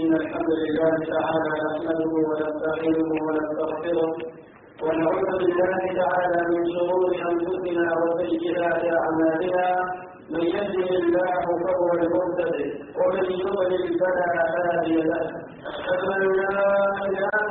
إن الحمد لله تعالى نحمده ونستعينه ونستغفره ونعوذ بالله تعالى من شرور أنفسنا وسيئات أعمالنا. من يهده الله فهو المهتد ومن يضلل فلا هادي له. أشهد أن لا إله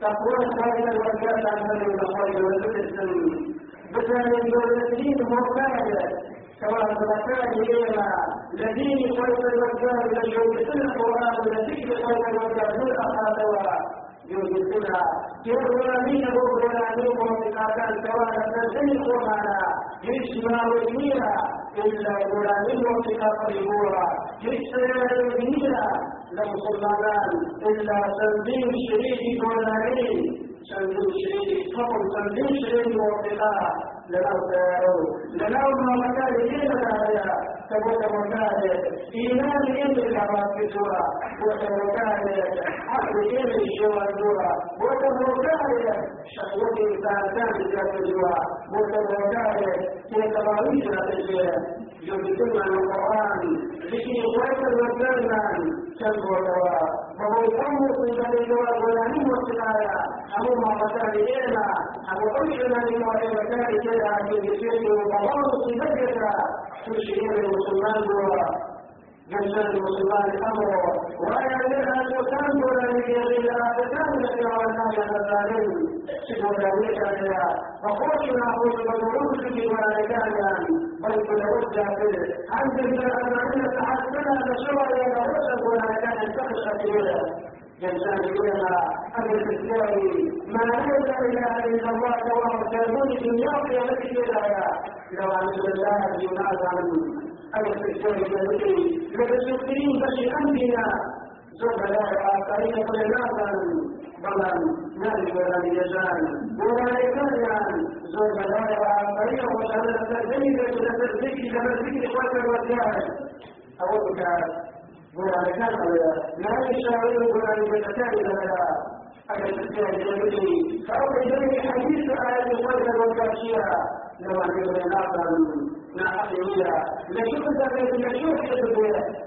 تقوى خير الوكالة عن بني الخير والجسم بسبب الدين مرتاحة سواء كان إلى الذين خير الوكالة الذي يوجدون القرآن الذي خير الوكالة الأخلاق يوجدنا يغرانين بغرانين ومتقاطع سواء تنزل القرآن يشمع ويمينا إلا غرانين ومتقاطع الغورة يشمع ويمينا لمسلمان إلا تنزيل شريك غرانين شريك فقط تنزيل شريك ومتقاطع لنا سيارو لنا مكان إلى هذا تبوك مكان إيمان إلى الأرض في سورة وتبوكان حق إلى الشوى الدورة وتبوكان شهوة إنسان كان في الجوع وتبوكان في تراويح الأشياء يجدون القرآن لكي يغير الوزن تنبو دواء وهو يقوم في ذلك الوزن والسلايا أمو ما مكان إلينا أمو أمشنا لما مكان إلينا عن الجسد وضوء في ذلك تشير المسلمان جنسان المسلمان الأمر وأنا منها المكان ولا يجري لها فتان التي رأيناها يتسالين سيدنا ذلك عليها وخوشنا أقول بالروح في مالكانا بل كل وجه به عند الأمانة تحسنا بشرى إلى رسل ولا كان تخشى جنسان بنا أمر الإسلام ما ليس إله إلا الله كانوا في اليوم التي إليها لو أن الله ينادى عنه أمر الإسلام الذي لتسكرين بشي أمرنا زوج لا آخرين فلنادا بلن نال ولا يزال ولا يكاد زوج آخرين وشهادة الزيدة لتزكي لتزكي إخوة الرجال أودك ولا كان لا يشاور ولا يتكاد لها أن تتكاد جميلي فأول جميل حديث آية الخير والكاشية لما يقول ناقا يميلا لشوف ذلك لشوف حدث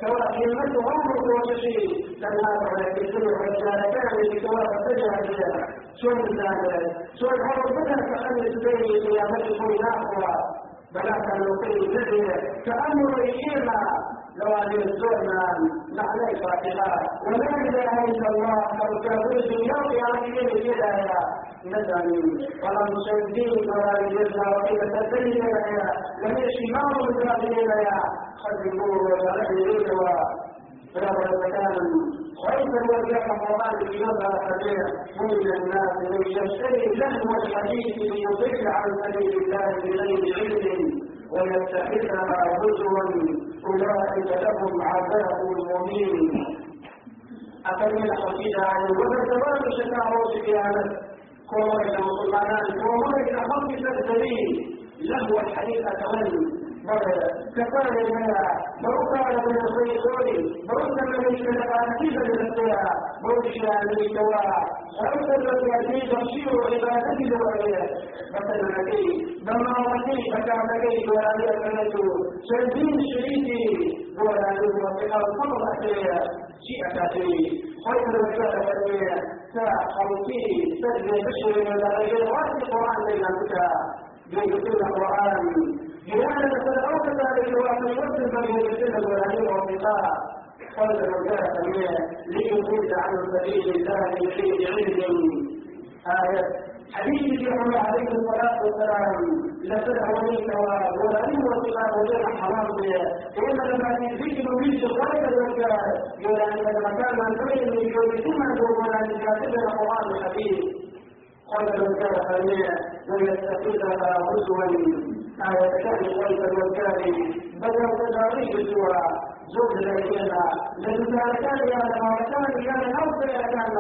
سواء كلمته عمره وشيء تنهار على كثير رجال كان سواء اتجه بها شون ذلك شون هذا بدأ كأن تبين قيامته ناقا بلا كان يقول ذلك كأمر إيما لو أن يزورنا نحن فاتحة ولا إله إلا الله كافر اليوم يعطيني كده يا ندم ولا مشاهدين ولا يجزنا وكيف تسلي يا لم يشي ما هو متابعين يا خذوا ولا مكان خير وجهك قرآن نظر خبير من الناس من يشتري لهو الحديث ليضل عن سبيل الله بغير علم ويتخذها هزوا أولئك لهم عذاب مهين أفمن حفيد عن تبارك شكاوى سبيانه كما إلى مسلمان كما إلى خلق الدليل له الحديث أتمنى كفاية منها بروكا من الخير بروكا من بروكا من الكواع بروكا من الكتاباتيب تفسير عبادته وغيره مثلا نبي بما وكي بكى نبي ولا يكنت سلبين شريكي ولا والثقة فقط أتريا شيء أساسي خير الرجال أتريا كخلقه سجن بشر من الغير واسع القرآن بين الكتاب بيقول القرآن بمعنى تتلقوا كذلك وأن يوصل بين الجنة والأمير والثقة قال أتريا ليضل عن سبيل الله بغير علم. آية. حديث عليه الصلاة والسلام. لسنة وليك ولئن وصلاة وجه حرام إن لما تزيد من شغالة الرجال يقول أن لما كان من بين ثم يقول أن يكاتب القرآن الحديث قال فمية ويستفيدها هزوا آية كان قلب الرجال بدل تداريك سوى زوج لكينا لتسالكان يا يا نوصل يا كان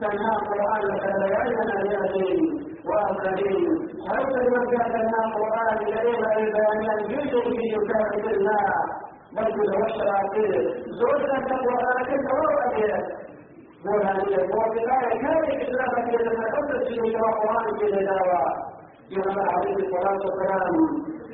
سمع القرآن لقد يعلم اليقين وآخرين حتى يرجع لنا القرآن إلينا البيانات جزء في يكافئ الله بل يتوشر عليه زوجة القرآن ورد وهذه الوظيفة كانت إسلامك يتحدث في القرآن في الدعوة يوم عليه الصلاة والسلام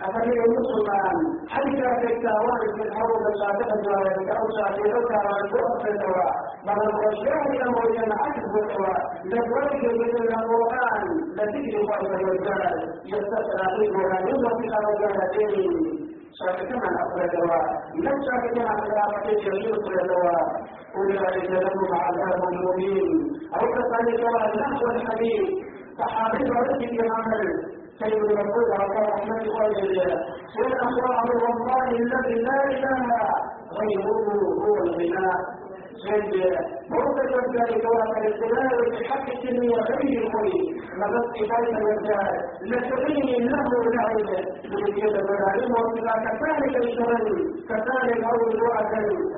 أفمن المسلمان حتى في التاوان في الحوض الصادقة جوارك أو صادقك وأن تؤخذ الدواء بل الرجال أمر ينعكس الدواء لذلك من القرآن لذكر خلق الرجال يستسرع فيها يضرب الرجالتين شاكتنا الدواء لم شاكتنا خلافة يشير الدواء أولئك لهم عذاب مبين أو كذلك النحو الحديث صحابي رجل يعمل سيد الرسول على رحمة الله سيد أخبار والله الذي لا إله غيره هو الغناء مرتد ذلك وأن الاستدلال بحق الدنيا غير الخير مدد كفاية الرجال لتغني له العلم لكي العلم وإذا كذلك الشرن كذلك أو الوعد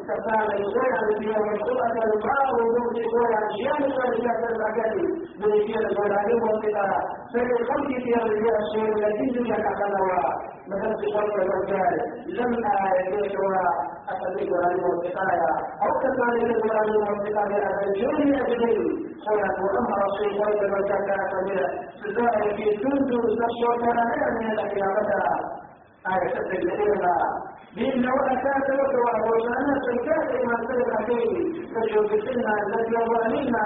كذلك شيئا في يوم السؤال ما وجود شيئا شيئا ذلك الأجل لكي العلم وإذا سيد الخلق في الرجال الشيء الذي لك خلوا مدد خلق الرجال لم يكن أتذكر العلم والسقايا أو كذلك العلم والسقايا الجن أجلين خلق وأمر الشيء غير المكان كبيرا سزاء في سند تشعر كان من القيامة آية تدريبنا بإن وأتاك وكوا وشأنا سيكات ما سلك فيه فجوبتنا الذي ظالمنا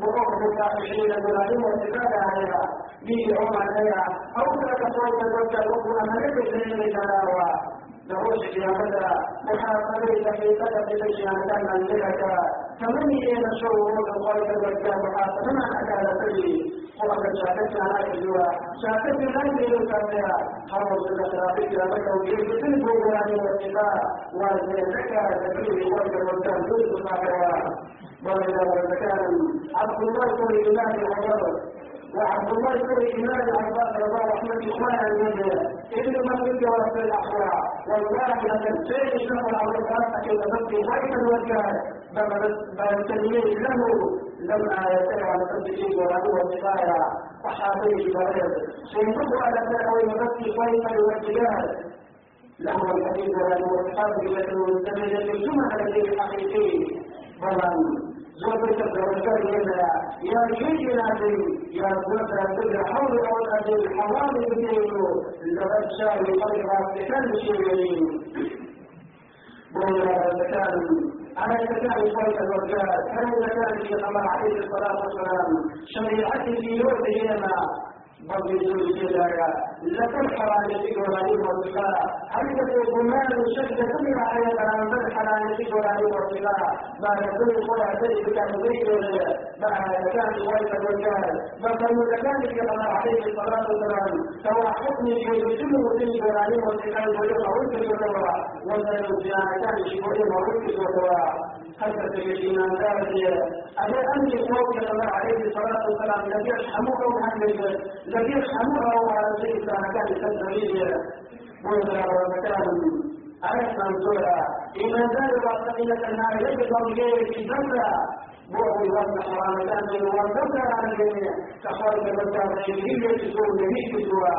بروح متاحشين بالعلم والسقايا عليها به عمر عليها أو صوت الوجه الأخرى ملك الدين تلاوى لروش قيامتها محاسبة في قدر لشيئا كان لك كمن إلى الشعور وقال الرجال محاسبة ما أكاد تجري وقد شاهدت على الجوا شاهدت لا يجري الكافية حرص الأخلاق كرامك وجيب تنبو بلاد والاتباع والزكاة تجري وقال الرجال جزء صاحبها وإذا كان عبد الله كل إله وغرب وعبد الله بن إمام عباس رضا رحمة الله عليه ابن مسجد ورسول الأخوة والله لقد سيد شرف الأولاد كيف تبقي غير الوجه بل تنمية له لما يتبع على تبقي وله وصفايا صحابي بلد سيمد على تأوي مبكي غير الوجهات له الحديث وله وصحابه له الزمن الجمعة الذي حقيقي الزوجات هنا يا شيء نادي يا زوجة تدري حول أجل الحرام بدينه لقد شاء لقد كان شيء بولا الزكاة على الزكاة فرق الرجال هل الزكاة في قمر عليه الصلاة والسلام شريعته في يوم هنا بل لتنحر عن الذكر والعلم والصلاة هل تكون مال شد كل حياة عن عن الذكر والعلم والصلاة بعد كل قرى ذلك كان ذكر بعد كان غير الرجال بل كان في قمر عليه الصلاة والسلام سواء حكم كل الذكر والعلم والصلاة ويقع ويقع ويقع ولا يوزع كان كل ويقع ويقع حتى تجدين ذلك ألا أمر قوم الله عليه الصلاة والسلام الذي يرحمه محمد الذي يرحمه على سيد كان تدريج ومكان ألف منصورا إما ذلك وصفية النار يجب يجب في ذنبها وهو يوضع حرامتان من وضعها على الجميع كخارج المكان الجديد يجسون جميع سوى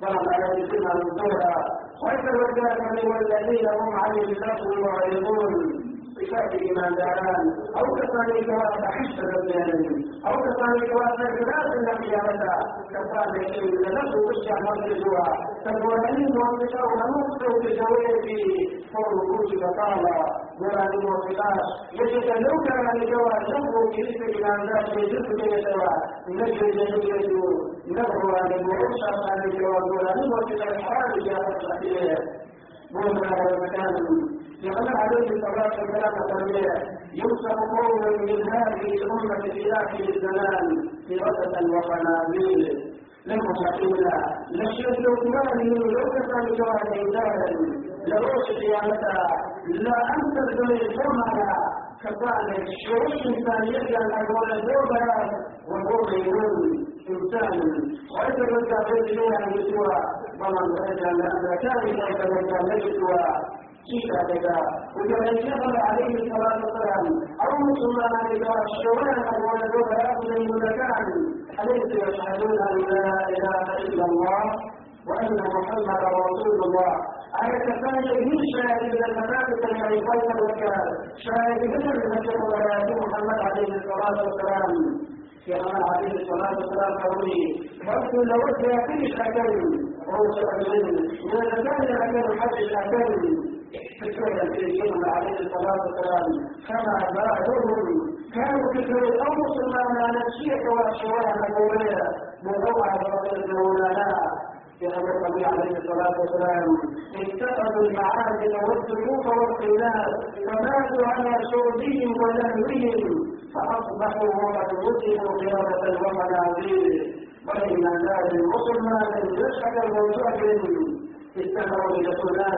ضرب على جسمها منصورا وإذا الرجال والذين هم عن اللغو معرضون بفاتح ما داران أو كذلك واسع حسب البيان أو كذلك واسع كلاس القيامة كذلك لنفس تشجع مغربها تقولين موفقا ونفسه بجوابي فوق بطالة. ولا الموفقات يجب لو كان لجوا شبه كيف إلى ذات يجب كيسوا نجد جميلة نبغى للمعوشة عن الجواب. ولا الموفقا الحرام جاءت وما هذا المكان لأن عليه الصلاة والسلام تربية يوصف قوم من هذه الأمة في آخر الزمان فرقة وقنابيل. لم تحقنا لشيء لقمان لو كان جواد إنسانا لروش قيامتها لا أنت الدنيا ثمنا كفانا شروش إنسان يجعل أقوال الدوبة وهو غيرون إنسان. وإذا كنت أقول لي أن يسوى ومن يجعل أن كان يجعل يسوى كيف هذا وكما يشغل عليه الصلاة والسلام. أو مسلمان إذا والدور يأخذ من مكان. أليس يشهدون أن لا إله إلا الله وأن محمدا رسول الله؟ على كفاية من شاهد من المنافق الحريقين والكار شاهد من عليه الصلاة والسلام. في أمان عليه الصلاة والسلام قولي بس لو وجه كل شكل. روش أجل من المكان لكن حج الأكل فكرة الكريم عليه الصلاة والسلام كما بعدهم كانوا الأمر سلمان على الشيء والشوارع النبوية موضوعة رسولنا في أمر النبي عليه الصلاة والسلام اتخذوا المعادن والسلوك والقناة فماتوا على شربهم ولهوهم فأصبحوا وقد وجدوا قيادة ومنازل وإن ذلك المسلمان يشهد الموجود استمروا لرسولنا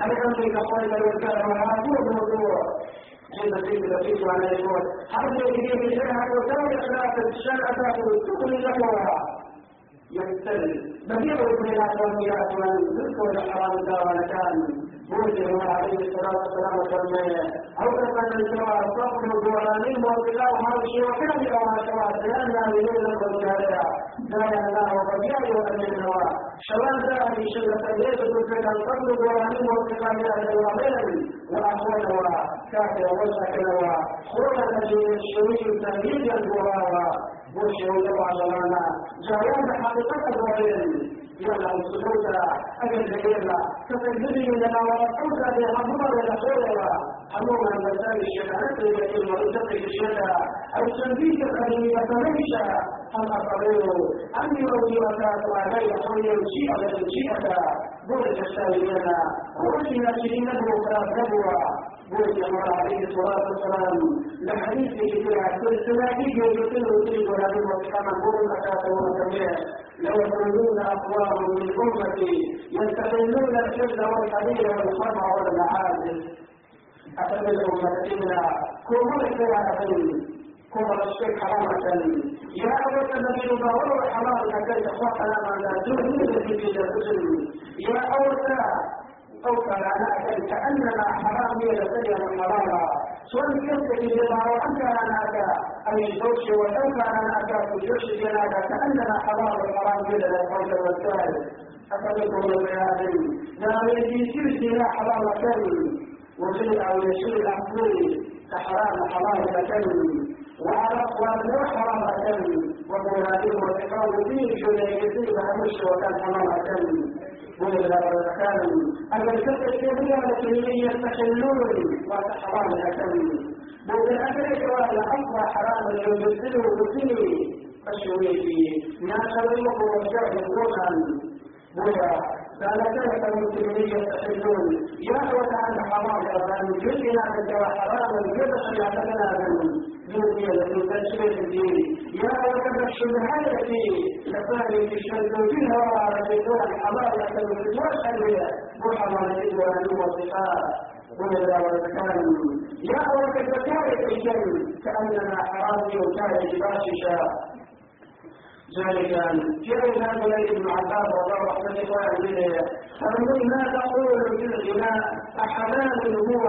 هل أنت كقول الكلام معقول الموضوع جيد في التفيت على الجوع هل يجري بشرع وتوي أخلاق الشرع تأخذ لكوها ابن الأسلاميات من ذكر الحرام دار كان موجه عليه الصلاة والسلام فرمية أو كان الجوع صبر الدوراني وابتلاء هذا الشيء وكان يوم الشوارع لأنها ليلة الجارية لا ينال وبديع وأن النوى شوال ذلك شلة ليس تلك القبل الدوراني وابتلاء هذا الوعين وأخوانها كافر وسكنها خلق من الشريك تهيج الدورارة وشهد الله لنا جاءوا بحقيقة الوعين يلا السلوك أجل جيلا كتجدني لنا ورسولك بحضور الأخيرة حموما المسائل الشيطانات التي مرتقي أو تنبيك الأدوية فليش أم أقرر أن يرضي وكات علي الشيء على الشيء بولد السائلين ووجه نفسه نبوة نبوة الله عليه الصلاة والسلام لحديث كثيرة سلسلة يجب يطيل ولا نبوة كما بولد أكاته ومتبعه لو يخرجون أقوام من أمتي يستغلون الشد والحديد والخمع والمعازف أتبع أمتنا كل كلا أتبع كل الشيء حرامة يا أول الذي يباور حرام لكي تخوف لما لا تؤمن في جسد يا أول كان أكل كأننا حرام هي لسيا حراما سواء كنت جماعة وأنت أنا أكا أي زوج ولو كان أنا أكا في جوش جناك كأننا حرام الحرام هي للفرد والسائل. أفضلكم البيان لا يجي سلسلة حرام كلمة وجد أو يشير الأمر كحرام حرام كلمة حرام كلمة ومناديه وتقول فيه شيء يجيب همش وكان حرام كلمة ولا كان أن الكتب الشيخية التي يستحلون وتحرام الأكل بوضع الأكل ولا أصبح حراما يبدله بسنه فشوي فيه والشعب يقولون بوضع قال كيف المسلمين يستحلون أخوة عن حرام أن جزنا من حرام الجبش يعتقنا من يا أخوة الشبهات التي في فيها وعلى شيطان الحلال يحتمل الوجه محرم وأن وصفات يا أخوة الزكاة الجن كأننا حرام وكان باششا ذلك كيف هذا ابن عباس رضي الله عنه فمن ما تقول في الغناء أحلال هو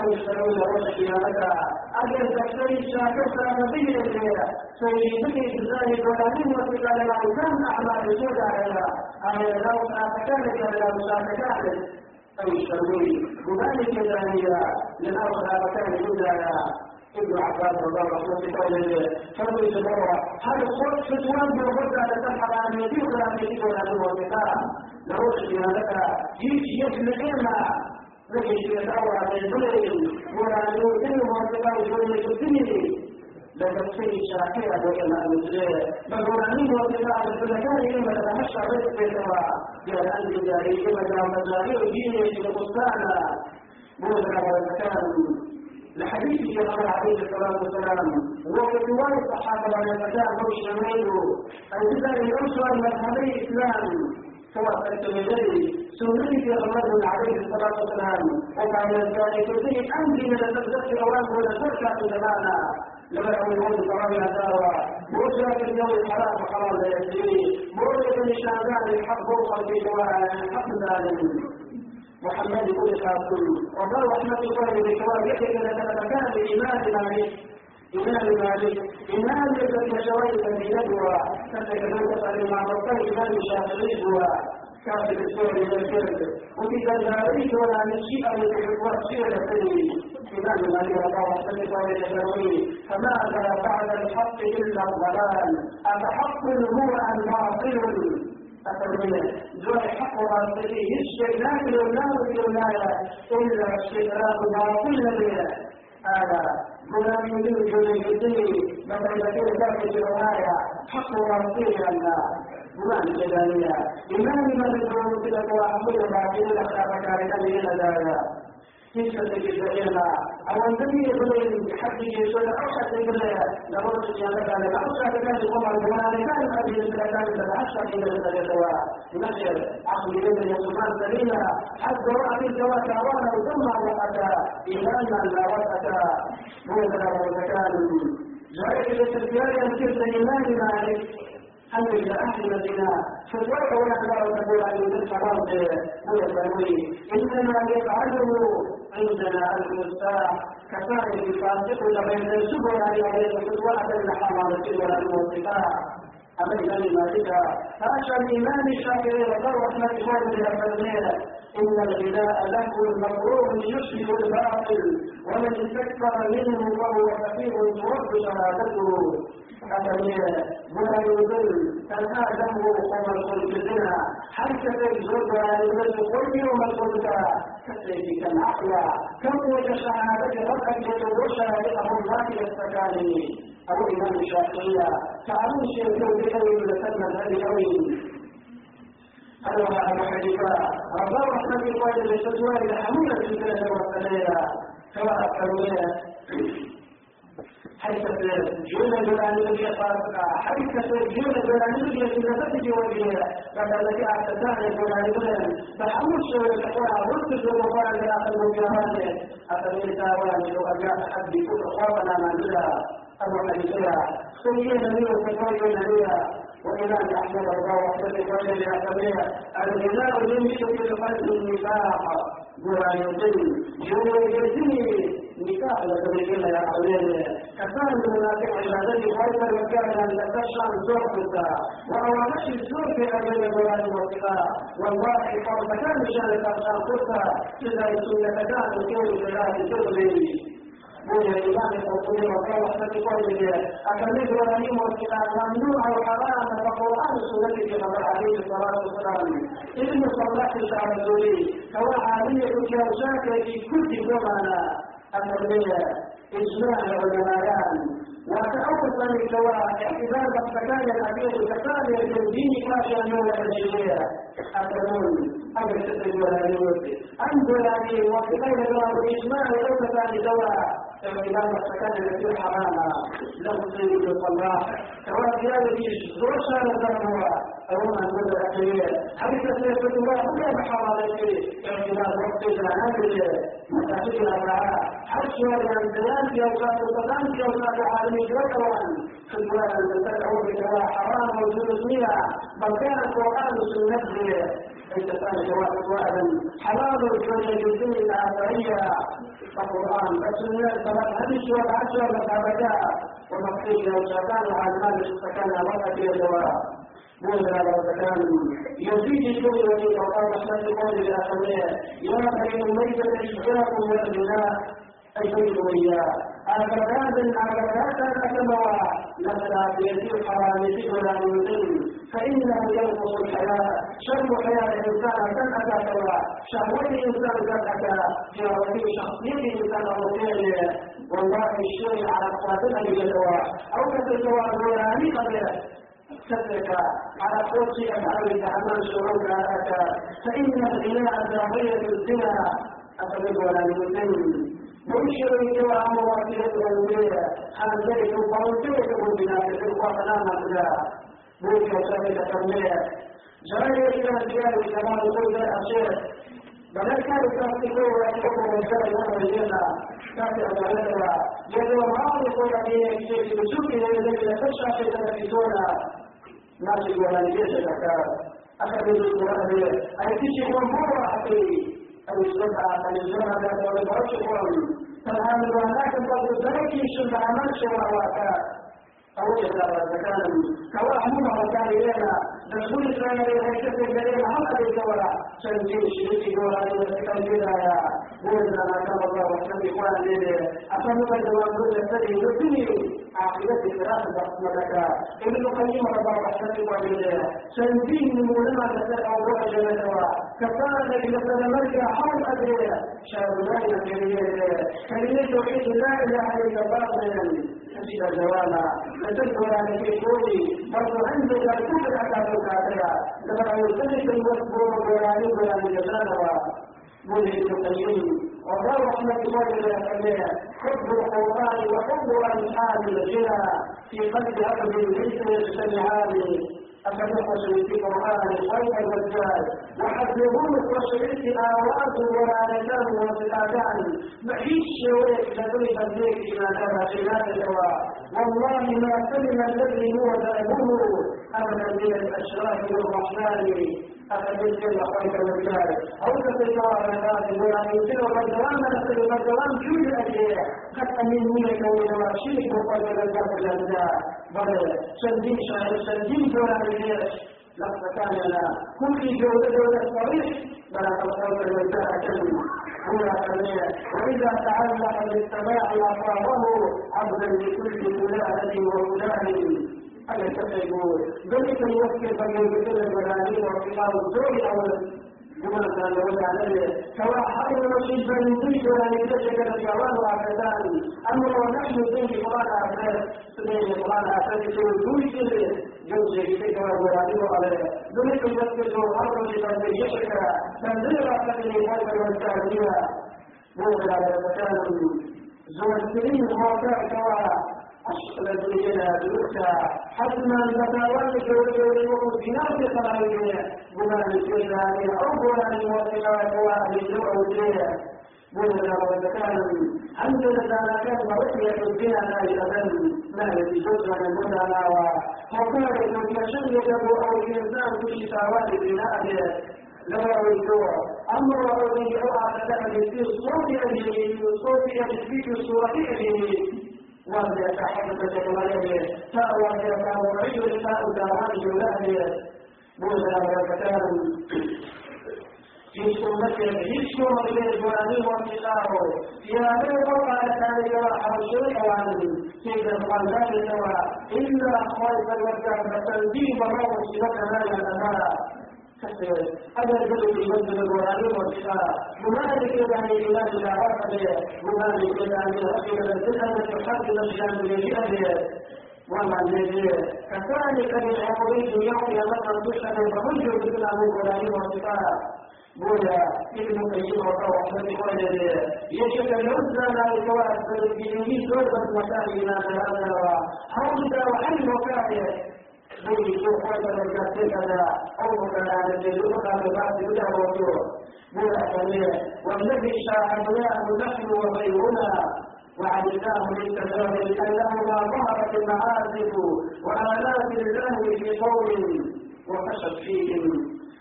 شروي لوجه قيامتا أجل تكتري شاكر ثلاثة بيه إليها سيدك إجزائي قرانين وفقال له كم أعمال سوداء عليها أي لو ساعتكانك لو ساعتكانك أي شروي وذلك ذلك لنأخذ مكان جدايا ابن عباس رضي الله عنه قال فرد جبرة هذا الصوت فتوان بالغدة لتنحر عن يديه ولا عن يديه ولا عن الوثقاء لروش بها لك يجي لكي يتعوى عن البلد ولا عن يديه وثقاء وجوه الدنيا لكن سيد شاكرا وكما المسلم فقرانين وثقاء الفلكان إما تتمشى رزق بيتوا بأن أنت جاري إما جاء مزاري وديني في القصانا موزنا والمكان لحديث النبي عليه الصلاه والسلام وفي روايه الصحابه لما كان مش يميل ان تدعي الاسره مذهبي الإسلام. سواء الترمذي سنن في محمد عليه الصلاة والسلام. وكان ذلك فيه أمر من التبذير اوامر وتركه زمانا لما الوضع طبعا دعوة موسى في اليوم الحرام وحرام لا يجري. موسى في شعبان الحق فوق في الحق ذلك محمد بن قاسم وقال رحمة الله بكرام يحيى لك مكان الإمام مالك إمام مالك إمام الذي شويت في ندوة كتب من تسأل مع مطلع إمام الشافعي هو كاتب السور من الكرد وفي ذلك ولا نشيء يتحقق شيء لسنه إمام مالك الله رحمة الله بكرامه فماذا بعد الحق إلا الضلال أفحق هو أم باطل أتمنى زوج حق راسته الشيطان يولاه في الولاية إلا الشيطان باطل بها بدل يكون ذاك في الولاية حق راسته الله غلام جدانية إمام من يدعو في الأقوى أمور باطل الأخلاق كارثة من الهدايا قصة جزائرنا أو أن تبني يقولون حق يسوع أو حتى يقول لابد أن لك أو حتى كان يقوم بالجمال كان هذه الثلاثات تتحشى إلى الثلاثة نشر عقل يد يسوع سليمة حتى رأى في الجواد أوانا ثم وقتا إيمانا لا وقتا موزنا وزكان جاءت إلى التربية يذكر إيمان مالك أن إلى أهل المدينة. فالوقت ولا تقول أن رب هو البنوي إنما يفعله عندنا المفتاح كسائر الفاسق بين السبل عليه الفتوى بين حمارة ولا الوثقاء أما الإمام مالك فأشى الإمام الشافعي وقال رحمة الله للأفضلين إن الغناء له مكروه يشبه الباطل ومن استكثر منه فهو كثير ترد شهادته. أتمنى ولا يضل. فآدمه قوم الخلق الزنا حركة الزرد للمجد قل يوم الخلق. كسيفك العقل كم وجه شهادة ربك يتدور شهادته الله يستكاني أبو إمام الشافعية فعلوا شيء بأي لسنة هذه أوي أيها أبو حنيفة رضا رحمة الله للفتوى إلى حمولة الثلاثة والثلاثة سواء التنوية حيث جون الذي حيث جون جولان الذي في وجهه بعد فحمل شو الأخوة رد الجوار إلى آخر المجاهدة أتمنى تاوان لو أجاء أحد بكل أخواتنا ما جدا أبو حنيفة سيئنا لي وتكوين لي وإمام أحمد الله وحده وجه لأخبره الغناء يمشي في قلب النفاق جرائدين جرائدين نكاح لتبريكين يا حولين كفان المنافق عبادتي خيرا وكان أن تشعر زوجك وأوامش الزور في أجل الجلال والصفاء والله فرض كان شأن الأرشان قصة إذا سنة كان كون جلال تغلي وجه الإمام القرطبي وقال رحمة الله أكمل إبراهيم والصفاء ممنوع وحرام فقرآن السنة كما عليه الصلاة والسلام. ابن صلاح الشعب الزوري سواء عالية كوشاك في كل زمانا التنمية إجماع العلماء. وتأول من الجواب اعتبار الفكان الأبيض كثانية الدين كاشا من الجميع أتمنى أمر تسجل ولا يوجد أنظر يعني وكذلك جواب الإجماع ولو كان جواب اعتبار السكن التي حراما. له سيد الصلاح سواء زيادة زوج نظرها أو من مدى أخير حديث سيد الله كل بحرام اعتبار وقت العنابل مساجد الأربعاء حشر الانسان في أوقات الصلاة في أوقات عالمي ذكرا خلوان أن حرام وجود فيها؟ بل كان القرآن سنته ليس كان جواب واحدا حلال الجنة بالدين الآخرية القرآن السنة فلا الحديث والعشر والأبداء والمقصود لو شاكان على المال سكان مرة في موسى لو كان يزيد كل ذي وقال رحمة قول الآخرية يا بني أمية إشجاكم والبناء أي بيت وإياه أكباد أكباد أكبوا لما بيدي الحرام ولا يذل فإنه ينقص الحياة. شر حياة الإنسان كم أتى سوا شهوة الإنسان أتى. في رأي شخصية الإنسان والله الشيء على قاتله جدوى. أو كتسوى النوراني قبله سترك على قوس أفعالك عمل شعورك أتى فإن الغناء ذاهية الزنا أخرج ولا يذل منشر سوى أمواته الأولية عن ذلك فانتهك بناء الإخوة نعم الله ملك وسائل تنمية جاري إلى الزيادة كما يقول الشيخ بل كان يستطيعون أن يكون رجال يوم الليلة كافي أجعلها يدعو يعني الشيخ بسوء إلى الذي لا تشعر في تنفسون ناجد ولا نجيش الأكار أخذ القرآن أي تشيخ مرة حقيقي أو السبعة أو الجمعة أو البرشة فالعامل هناك بعض الزكي شبه عمل شبه واقع أو كان كواحد من كان إلينا رسول الله عليه الصلاة والسلام هم أبي كورا سنجين شريكي كورا يتكلم بنا يا بوزنا ما كان الله وسلم إخوان ليه أفهم من دوام بوزنا الذي يبني عقيدة ثلاثة بحثنا ابن القيم رضا رحمه الله سنجين من مولما تسأل أو روح جنة كفانا إذا سلمت حول أدريه شاب لا يكريه كلمة توحيد لا إله إلا الله تجد زوالا لتذكر عن الكفور برضو عندك الكفر أكاد الكافرة لما يلتمس المذكور ويعني ولا يجزانا ملك القيم والله رحمة حب القرآن وحب أنحاب الغنى في قلب أبد ليس يجتمعان أفتحصل في قرآن خير الرجال وحذرون وصلاتان معيش شويك لدري بديك إلى دار خلاف الهواء والله ما سلم الذي هو ذنبه أبدا من الأشراك والرحمن. كل خير الرجال أو تتجار الناس ولا يمكن الرجلان نسل الرجلان كل أجيال قد أمين منك وإلى شرك وقد رجال الأجزاء بل سندين شاهد سندين الجيش لقد كان لنا كل جودة صريح بل تلقوك الوجاء كلمة كلمة وإذا تعلق بالسماع أصابه عبدا لكل فلانة وفلان ألا تتعبون ذلك يوكل بين مثل المناديل وارتقاء الزوج أو بما كان يقول عليه سواء رشيد بن زيد ولا يتشك الجوال وعكدان أما ونحن زين قرآن أفراد سنين قرآن يقول كل شيء جوزي كيف وغرانيه عليه ذلك يوكل حرم رشيد بن يشك تنزل رأسه فوق والتعزية موضع على مكان زوج سنين موقع سواء أشكل الدنيا دروسا حتما نتاول جوري وقت بناس صلاحية بما الجزائر أو بما الموصلات وأهل الجوع بولا وزكان الحمد لله كان رؤية لا يتبن ما الذي جزء من المدى وقال من يشهد أو الإنسان في شتاوات بناء لا الجوع أمر الذي أوعى تدعي في صوت أجله صوت أجله في صورة أجله وهي تحدث جماليه فأوى إلى وعيد لساء داران جولاهية موسى وكتاب في سنته يشكر إلى الجواني وانتقاره يا من وقع جراح الشرك عنه سيد القلبات سوى إلا خالف الوكام فتنبيه مرة سلك مال الأمانة هذا الجزء يمثل القرآن والشفاء هنالك يعني إله لا عرف به هنالك يعني رسول الفتنة الحق نشأ بجهده وما الذي كذلك للعقوبين يوم يمر تشهد فمنجو بالله القرآن والشفاء بولا ابن قيم وقوة رحمة يشك العزة لا يتواصل بالجنوبي دولة مكان ما تلانا حوض وحل بولي شوف وقت الرجال كذا أو مكان الجنوب على بعض بدا وجوه والذي شاهدناه نحن وغيرنا وعلمناه للتجارب أنه ما ظهرت المعازف وآلات اللهو في قول وفشت فيهم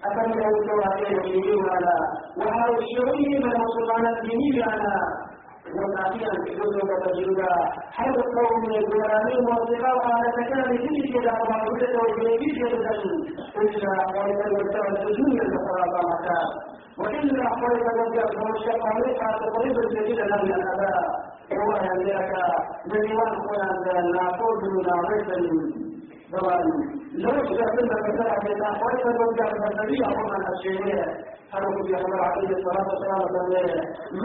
أكمل الكواكب يميننا وهل الشريم المسلمات يميننا وتعطيا في جزء حيث القوم الجرامين والصغار على تلك الأربع وجدة وجنبيك جدا إلا قولك المستوى الدنيا المصرافة مكان وإلا قولك المستوى المشتق عليك تقريب الجديد لم الأباء رواية لك من يوان قلنا نعطوه من عريض طبعا لو استخدمنا مثلا في الأحوال فنرجع البشرية هم الأشياء حرف في أمر عليه الصلاة والسلام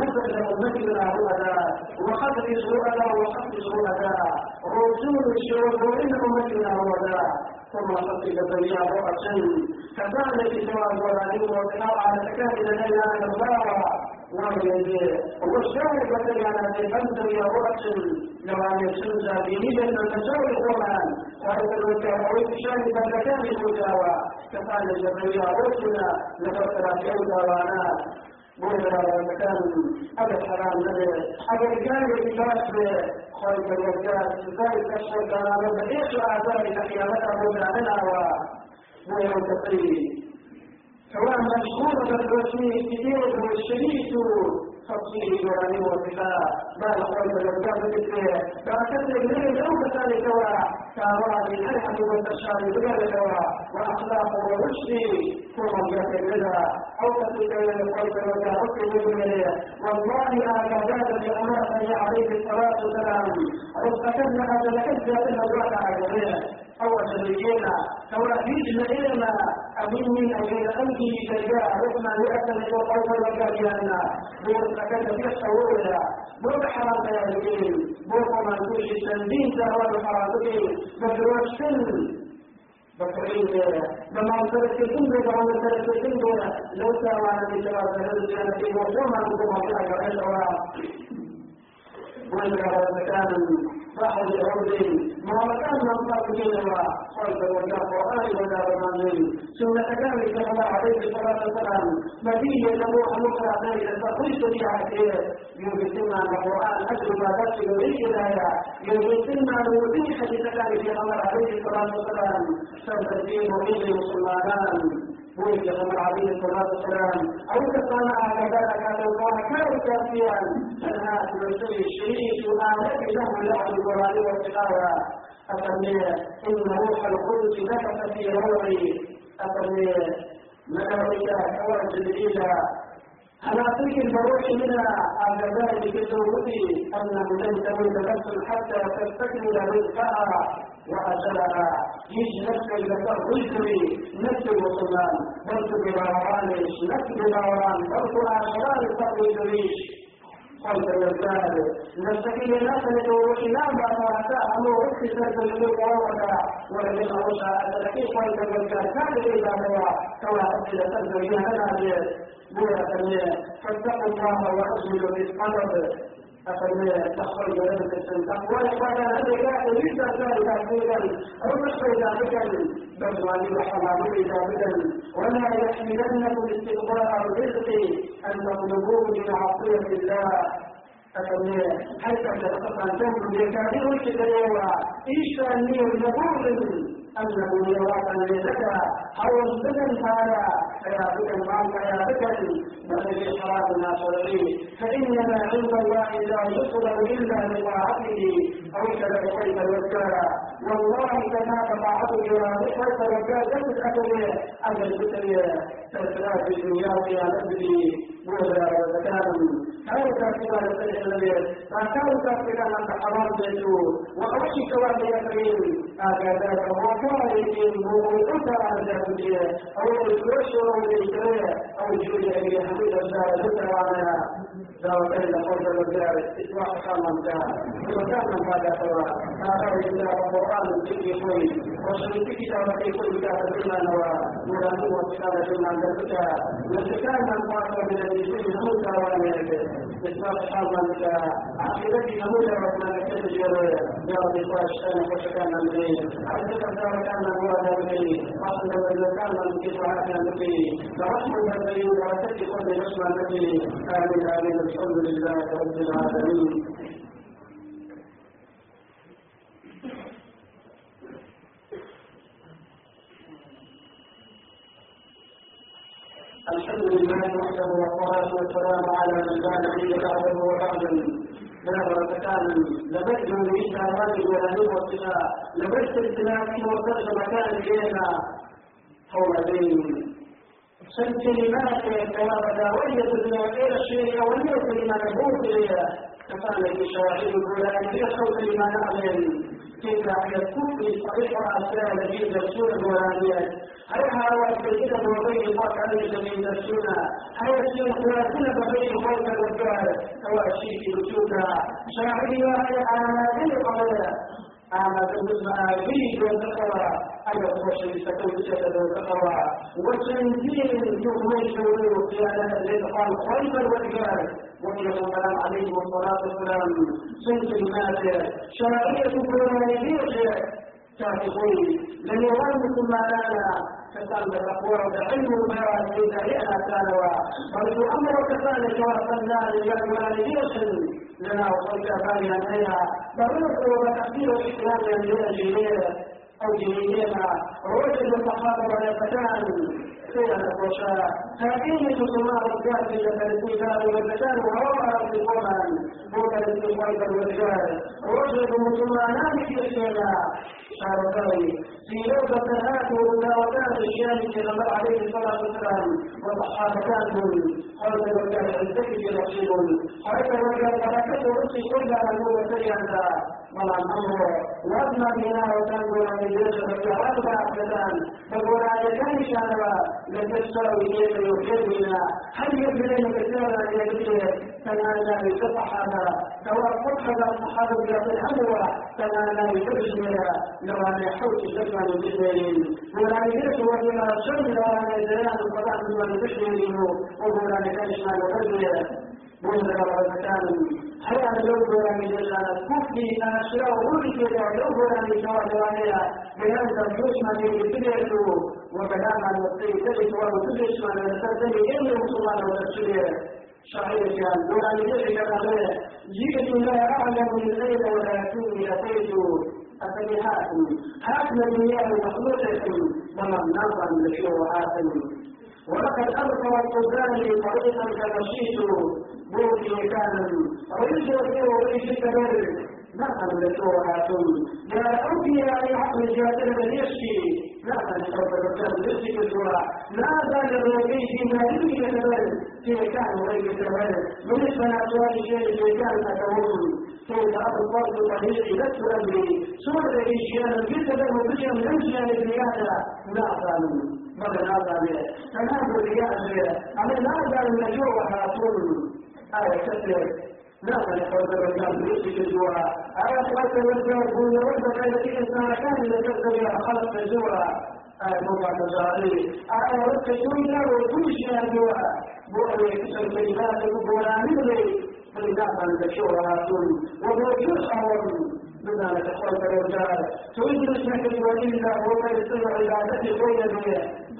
مثل أمتنا هذا؟ وقد شروعنا وقد شروعنا رسول الشروع وإن أمتنا هو ذا ثم خلق الدنيا رؤسا كذلك سواء الوالدين والقراءة تكامل لنا الغابة وهي والشاهد مثلا في بنت يا رؤس لو أن يسوز بنية التساوي القرآن وهذا الوكاء شاهد مكان المجاوى كفعل الجبرية رؤسنا لفترة جودة وأنا بولا مكان هذا الحرام نبي هذا الرجال الإنسان خالد الرجال ذلك أشهر كان هذا إيش أعداء تحيامته مبنى ويوم تقريب سواء مشهورة الرسمي كثير والشريك تفصيل وراني وصفاء ما لقيت الأرقام مثل فأكدت إليه لو كذلك كأراضي الحيحة والتشار بذلك وأخلاق ورشد ثم جاءت الرضا أو تلك لقيت وجاءت منه والله هذا زاد بأمانة عليه الصلاة والسلام. واستكدنا هذا لكذا إلا الواقع عليه أو شريكنا سواء يجمعنا أمين من أجل أنه شجاع رحمة لأكل وقوة وكافيانا بوسكة في الشعور بوك حرام رجل بوك من كل سندين سهوى بحرامته بكروش سن بكرين لما انترك كنت لما انترك كنت لو نبي سوى سهل الجنة وصوما لكم في أجل وإذا كان صاحب الأرض ما كان من قبل خلق ولا قرآن ولا رمضان ثم كذلك كما عليه الصلاة والسلام مدينة نبوح عليه فقلت لي عليه يمكننا القرآن أجل ما تشغل بالهداية يمكننا الوضيح لكذلك كما عليه الصلاة والسلام سبب الدين ومن النبي عليه الصلاة والسلام أو كان على ذلك أن الله كان كافيا. أنها تمثل الشريك آلة له لعب القرآن والتلاوة أفني إن روح القدس نفث في روعي أفني ملائكة كوارث جبريل على تلك البروح منها ذلك الزوجي أنه لن تموت نفس حتى تستكمل رزقها وأجلها. يجي نفس الذكر رزقي نفس المسلمان بلت بغرانش نفس بغران بلت عشران تقوي الإنسان نستقيل نسل وإلى ما فاتا أمر وقت سرد الملوك ووضع ولكن أوشى أتلقي قلت الإنسان كان إذا هو كما أجل سرد بولا فاتقوا الله وأجملوا في القلب أفلا تخرج التقوى ولا هذا كان ليس ذلك أخيرا أو نشر ذلك بل والد حرام ذلك ولا يحملنكم استقبال الرزق أن تطلبوه من عصية الله أفلا حتى تتقطع تنظر لكاذب الكتاب إيش أني نقول أنه يراك لك أو البدن هذا فيابك المال فيابك بل إحراج الناس فإنما عند الله لا يطلب إلا لطاعته أو كذا كيف الوكالة والله كما طاعته إرادته فالوكالة جسد أكله أجل بسرية تسرى في الدنيا نبدي وهذا وكان هذا كما يستجد النبي فكان كما أن حرام بيته. وأوشي كواب يكريم هكذا وكان يمكن على ذلك أو الكرش أو الإجراء أو الجوية إلى حدود الشارع ذكر عنها وكان قول الرجال إطلاق كما انتهى وكان هذا سواء هذا إلا القرآن في كل وشريك كتاب في كل كتاب بما نوى ورانه وكتاب بما ذكرت وكان من قاتل من الجسم موسى وانيك إطلاق كما انتهى عقيدتي نموذج ربنا كتجر يا رب الشان وشكان من حتى كان كان هو ذلك أصل من كان من كتاب النبي فرحمة النبي ورثة كل نسمة النبي آمين آمين الحمد لله رب العالمين. الحمد لله وحده والصلاة والسلام على من لا نبي بعده وبعدا لا بركتان لبثت من الرجل ولا نبغى لبثت التلاقي وصلت مكان إلينا. حول بين سن كلمات وتوارد إلى الشيء وليس لما نبوط كفان شواهد القرآن في صوت لما نعلم كيف يكون في صحيح أسئلة في دستور القرآنيات هل هذا كده وبين الله عليه من دستورنا هل يصير ثلاثين بين خوف الرجال سواء شيء في وجودها شاعري وهي على قضايا أما بالنسبة لي والتقوى أن تخش لتكون جسد والتقوى وتنزيل يغني شعور قيادة الإدخال خيبا والإجابة وهي السلام عليه الصلاة والسلام سنة المات شرعية كل كاتبوي لن يغلق ما لنا كتاب الأقوى بعلم ما إذا يأنا كانوا بل أمر كذلك وصلنا للوالدين لنا وصلت بالنا عليها ضرورة وتأثير الإسلام للجيلين أو جيلينا ووجد الصحابة والفتان سيرا الرشاء تأكيد ثمار الكافية الاتفاق والفتان وراء القرآن. بوكا الاستقبال والرجال ووجد مسلمان في الشيء شاركاوي في لوكة هات ومداوتات الشام كما عليه الصلاة والسلام. وصحابتان. قال وكان الزكي نصيب حيث وكان بركة رسي كل من هو سيئا الأمر وأدنى بنا وتنظر من جسد في أربع أبدان فقول على كان شانوا لتستوي كيف يحبنا هل يبدلين كثيرا يجري تنانا بصفحة سواء فتحة الصحابة بيض الحلوة تنانا بفجرها لو أن يحوش شكرا للجنين ولا يجلس وإلى شر ولا يزيان القضاء من المشرين وهو لا يكشف على منذر وفتان حيا لوبرا من كفي أشياء ولك لوبرا من جوال وانيا بيان تبيوش من يتبعتو وكلام عن الطيب تجد وتدش من السلسل إلا وصلنا وتشريع شعير كان ولا يجري كما جئت لا أعلم الليل ولا يكون أتيت السيئات حاكم المياه مخلوقة ومن نظر لشوهات ولقد ألقى القرآن طريقا كمشيت بوكي كان رجل وريش كبير نعم لشوهات يا أوكي يا عقل جاتل يشكي نعم لشوهات الرجال يشكي الجوع لا زال الرجل في مالك كبير في كان رجل كبير من اسمنا سؤال شيء في كان تكون كيف أبطل طريقي لست أدري سورة الإشياء الجسد المبشر من شأن الزيادة لا أفعل ماذا هذا به فنحن رياء أنا لا أزال نجوع هاتون آية كثير لا نحفظ الرجال يسجد الجوع آية خلق الرجال كل ربك التي إنسان كان لتقدر خلق الجوع آية موضع تجاري آية ربك سوينا وكل شيء الجوع بوحي كسر كلمات بولا مني فلذا نجوع هاتون وهو يشعر بذلك خلق الرجال تريد اسمك وإلا هو يستمع عبادتي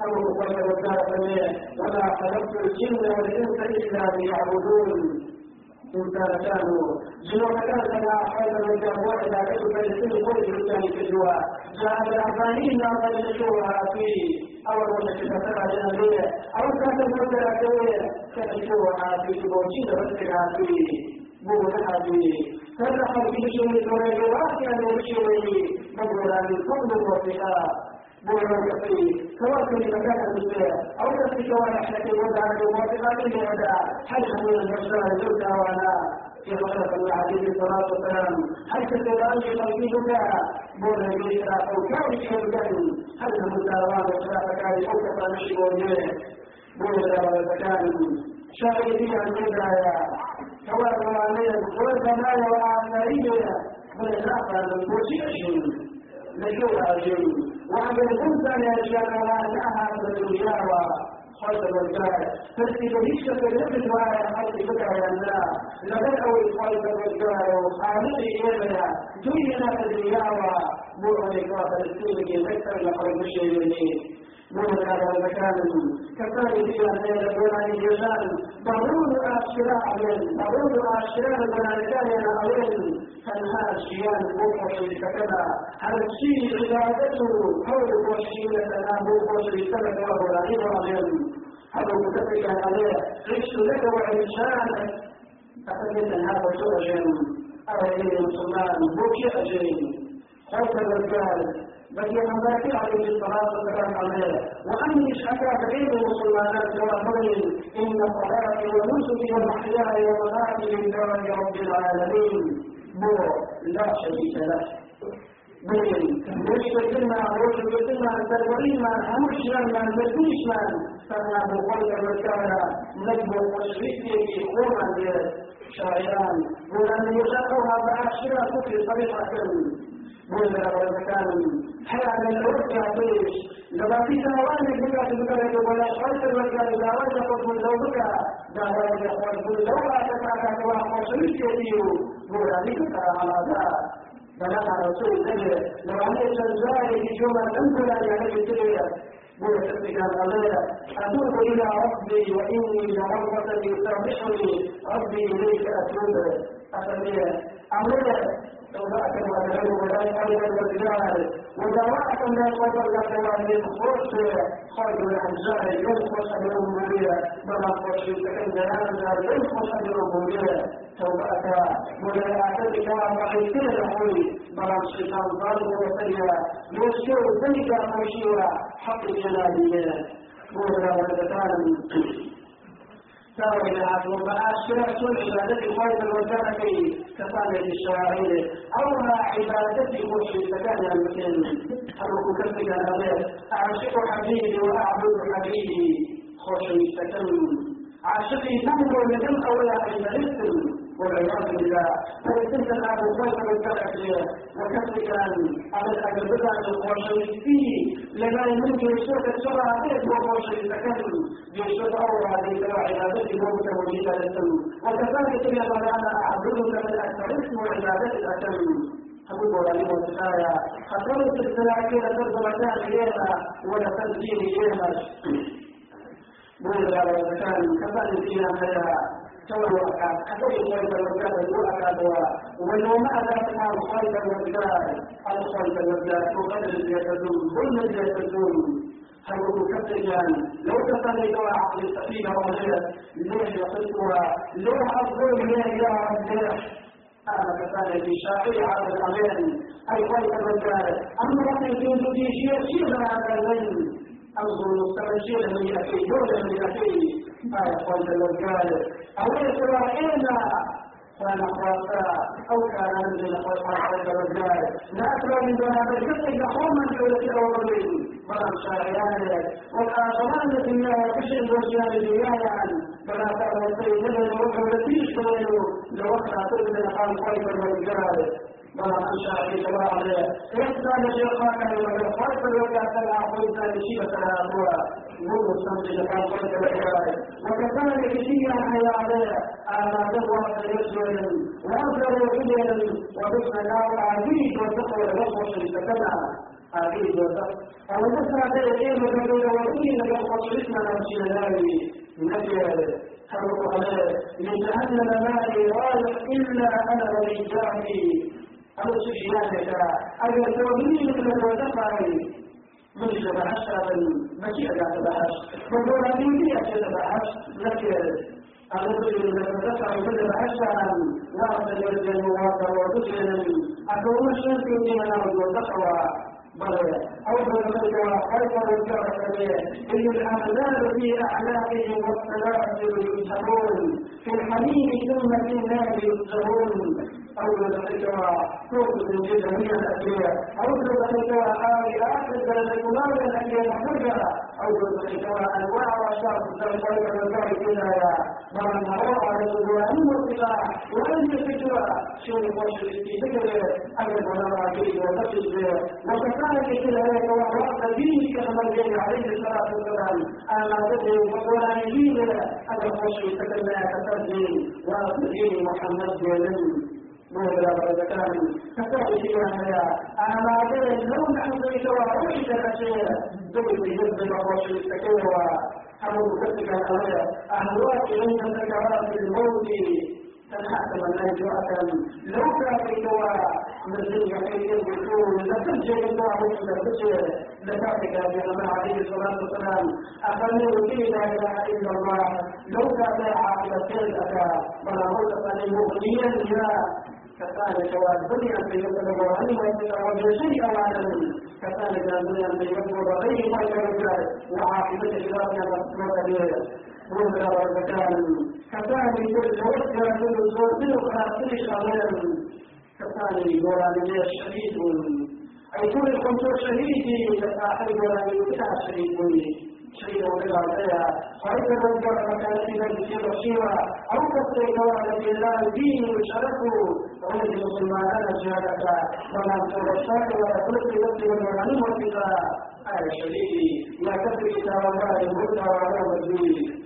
أو خلق الرجال بيه وما خلقت الجن والإنس إلا ليعبدون كانوا جنوب كان كما حول الرجال واحد عبد فلسطين كل الإنسان في الجوع جاء بالأربعين ناقل الشورى فيه أول وجه كتبها جنبية أو كانت المدة كوية كان الشورى في جبوتين رسلها فيه بوضعها فيه فرح في شيء الرجلات أن يشيره مبرا من فضل الوفاء بولا يقي سواء في مكان المسيح أو في شوارع التي وضع الموافقات للوداع هل حمل المجتمع زوجها وأنا في خلق الله عليه الصلاة والسلام هل تتبعني قلبك بولا يقي أو كان شيء هل المساواة وخلاف كان أو كفى نشي وجهه بولا وكان شاهدين عن الهداية سواء وعليه والبنايا وأعمالنا من الآخر الموسيقى لكي أجل وعند الإنسان يشاء وأنها الدنيا خلق الرجال فاستجليش كلمة وعلى حلق بكى يا الله. لقد أول خلق الرجال وخالق إيمنا دنيا الدنيا وبرهن فلسطين يذكر لقد مشي من هذا المكان. كفاني في الليل البنان الجزال ضرور أشراء من ضرور أشراء البنان يا أولين فنها الشيان بوحش كذا هل الشيء عبادته حول تنام بوحش سبب له رهيب رهيب هذا متفق عليه عشت لك وإنسانك أتمنى أن هذا سرج أولين المسلمان بوحش أجرين خوف الرجال بقي حمداتي عليه الصلاة والسلام عليه وأني شكاك عيد المسلمات وأمرهم إن صلاتي ونسكي ومحياي ومماتي لله رب العالمين. بو لا شريك له. بين وش بكلمة وش بكلمة تدورين من همش من مدوش من فأنا بقول الرسالة نجم وشريكي في قوما شاعران ولم يشقها بعشرة في طريقة ولا ولا كان حياة من الأرض يعطيش لما في سنوات بك تذكرك ولا شرط الرجال دعوات يقول من زوجك دعوات يقول لو أتتعك وحوشيش يديو قول عليك ترى على ذا بلغ رسول الله لو عليه سنزاري في جمعة أن يعلم الدنيا. قول سبك الله أتوب إلى ربي وإني لرغبة يسامحني ربي إليك أتوب. أسميه أمره سوداء والعلم ولا يقبل الرجال ودواء لا يقبل لك من خرس خرج الأحزاب ينقص بالربوبية بما خرج سكن جنازة ينقص بالربوبية سوداء ولا يعتدك وحيثين الحوي بما الشيطان ظالم وسيئا يشير ذلك مشيرا حق الجلالية ولا ولدتان عبد فأشرعت عبادة خير الوجهة كصالح الشاعر أوها عبادة مشرك كان المسلم أروك كفك الأمير أعشق حبيبي وأعبد حبيبي. خوش السكن عاشقي تنظر لدم أولا عبادة والعياذ بالله. فيتم أبو بكر الكافر وكذلك على الأجربة القرشي لما يمكن يشوف الشرع كيف وقرشي تكلم يشوف أول هذه عبادته موت وجيدة للسم وكذلك يقول أنا أعبدك من اسم عبادة الأتم أقول عليه وسلم خطرت السلاح كده ترجم كان إلينا ولا تنزيل إلينا بولا وكان كفاية فينا سوى كفاية خير الرجال والأكاد ولو ما أدركنا الخير الرجال الخير الرجال وغدر يتدون ظلم يتدون هل مكتجان لو تصليت عقل السفينة وغيرت ليه يقصها ليه أفضل ليه يا رب ليه أنا كفاية في شاعر على الأمان أي خير الرجال أما في جنود شيء شيء هذا الليل أنظر مستمشير من يأتي دولة من يأتي آية قلت الرجال أوليس رأينا كان خرافا أو كان من خرافة الرجال. لا أكثر من دون هذا الجزء يقوم من دولة الأولين. ولم شاعران والآخران في الله بشر الرجال ريايا فلا تعلم السيد من الوجه التي يشتغل لوقت تبدأ قال خير الرجال. ولا أنشأ في سواء عليه إحسان شيخاك ولا خير الرجال تلا قلت لشيبة الأخوة نور السمس لكان خير الرجال وكذلك فيها حيا عليه على ذروة يسر وأفضل رجل وبسم الله العزيز والتقوى والوصف لتكلم عزيز والتقوى أو نسمع إيه مجرد وإيه لقد قصرتنا نفسي لله. نجي حرق عليه لجهنم مالي رايح إلا أنا ورجالي أو سجيانك أجل توهين من الوزقائي من تبعش هذا المشيئة لا تبعش فقول أمين لي أتبعش لكن الرجل الذي ذكر كل عشرا وأخذ الرجل المواقع وتسلم أكون الشرك من الأرض والتقوى أوفر ذلك خير الكرة إن الأحزاب في أعناقهم والسلاسل يسحبون في الحميم ثم في النار يسجرون أول ذلك توقف من جميع الأشياء أول ذلك آل آخر نار الأشياء محرجة أول ذلك أنواع وأشخاص ذلك الرجال كلها من نروع القرآن والقراءة ولم يفكر شو الوحش في فكر أجل ونرى به وتجد وكذلك كلا يتوارى دينك كما عليه الصلاة والسلام أنا تدعو فقرآن دين أجل الوحش تكلم كتبدي وأصدقين محمد جلال مولى وذكان كتبت فيها أنا ما أدري لو نحن ذكر وحيد كثير دول بجد التكوى أو مكتب الأولى أهواك إن سكرات الموت. الناس وأتم لو من الدنيا كي يكون لتنجي الله من الفجر لذلك بأن عليه الصلاة والسلام أخذوا فيه لا إله إلا الله لو كان عاقبة سيدك ولا موت فلمغنيا لا كذلك والدنيا في يوم الغرام ويتزوج شيئا وعلم كذلك الدنيا في يوم الغرام ويتزوج وعاقبة خلافنا مسلمة مبلغ المكان كذلك توجه كل صوت وخاطر شغال كذلك ورانية شهيد أي كل كنت شهيدي لآخر ورانية شهيد شيء ولا عليها فإذا رجع مكان إلى البشيرة أو تصدق على الله دين وشرفه ومن المسلمان أنا جهلك ولا ترشاك ولا تلقي يسلم المعلم والكتاب آية شريكي لا تدري كتاب الله يموت ولا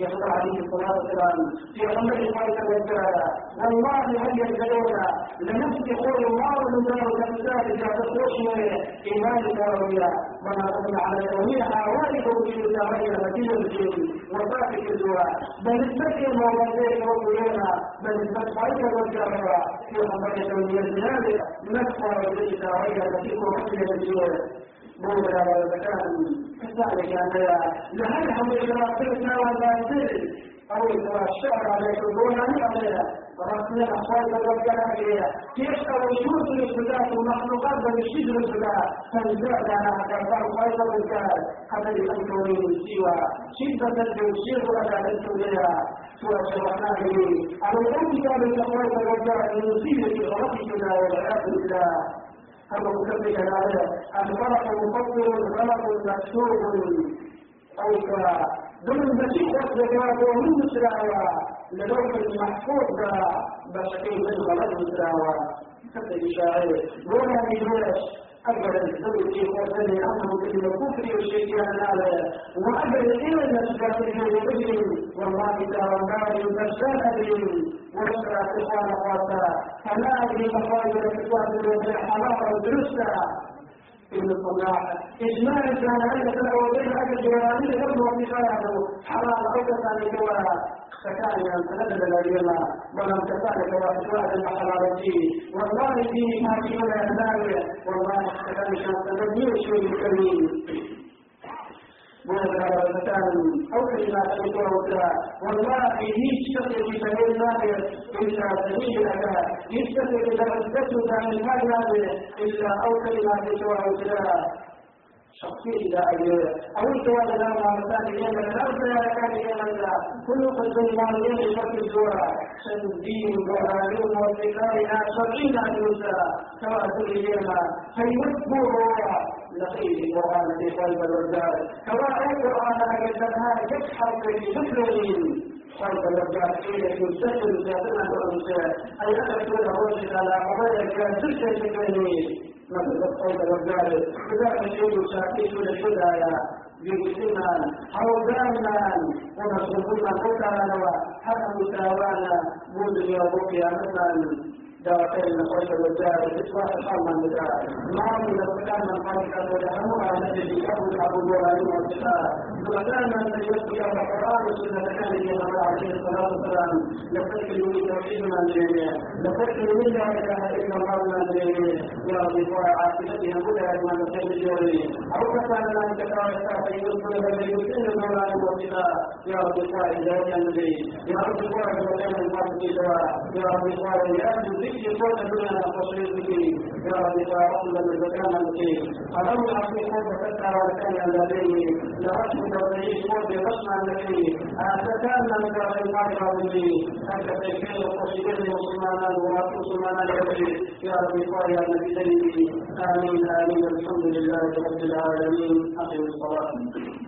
يقول عليه الصلاة والسلام في عمر الملك والجلالة والله هل لنفسي قول الله الكتاب إذا تخرجوا إيمان الكروية وما قلنا على الكروية حوالي في الجارين نتيجة الجيل وفاتك الجوع بل نسبة الموضوعين وقلنا بل نسبة فائدة والجارة في عمر الكروية الجلالة نسبة الجارين التي تخرج الجيل مولى والمكان كذلك أن لهلهم إلى قلنا والباطل أو إذا الشعر عليك دون أن عليها ورسل الأحوال والوكالة عليها كيف وجود الابتداء والمخلوقات بالشجر الابتداء فالزاد على كفار خير الوكالة هذا الأمر سوى شدة الجوشير على السورية سورة الرحمن على الأمر كان الأحوال والوكالة المصيبة في غلطتنا والعياذ بالله أن مسبك الآلهة الفرق مفضل غلط محسوب أو ضمن مشيئة ذكرى ومن مسراوى لدوح المحفوظ بشكل من غلط مسراوى حتى يشاعر ولا يدرس أبدا الزوج في قوتين أنه في الكفر والشيطان على وأبدا إلى في الوجه والله تعالى أبين ويشرع إخوان أخواتا فلا أدري مخارج الإخوان الوجه حرارة ودرسة ابن الصلاح إجماع كان عندك الأولين هذا الجوانب يبدو في خياله حرام عودة لكوا فكان ينتهد الذين ولم كذلك وأسواق المحرارتي والله فيه ما فيه ولا والله كذلك نستمر شيء الكريم الفتان أو كلمات الكرة والله يشتغل في سبيل الله إلا سبيل لك يشتغل إذا أثبتت عن هذا إلا أو كلمات الكرة شخصية إلى أجل أو الجواب لا مع مثال اليمن لا أرسل كان اليمن لا كل قد ما اليمن شرط الجوع سندين وعلوم وذكارنا شرعين عن موسى كما كل اليمن فيوثبه لقيه القرآن في قلب الرجال كما أي قرآن أجلها يسحر في ذكرين قلب الرجال حين يستسلم سيادنا الرجال أي أن يكون الرجل على قضايا كان تلك مثل الصيد والجاري إذا نشيد شاكيش للهدايا بمسلما أو دائما ونصرفنا قتالا حتى مساوانا منذ يوم مثلا دارتين الخير والدار إصلاح من الدار ما من قبل أن يدعموها الذي يحب أبو الوالي والشفاء وكان من يسقي القرآن والسنة كان النبي عليه الصلاة والسلام من الجميع لتكل من لا إله إلا الله يا رب عاقبتها هدى من الخير الجميع أو كان من كتاب الساعة يذكر بل يسلم المولى والشفاء يا رب إلهي النبي يا رب قائد وكان المرض يا رب قائد يا قوة الدنيا تصوير به يا رب يا رب من المكان المكين ألم أعطي قوة فتى وكان لديه nabii amin amin alhamdulillah rabbil alamin aqim as-salat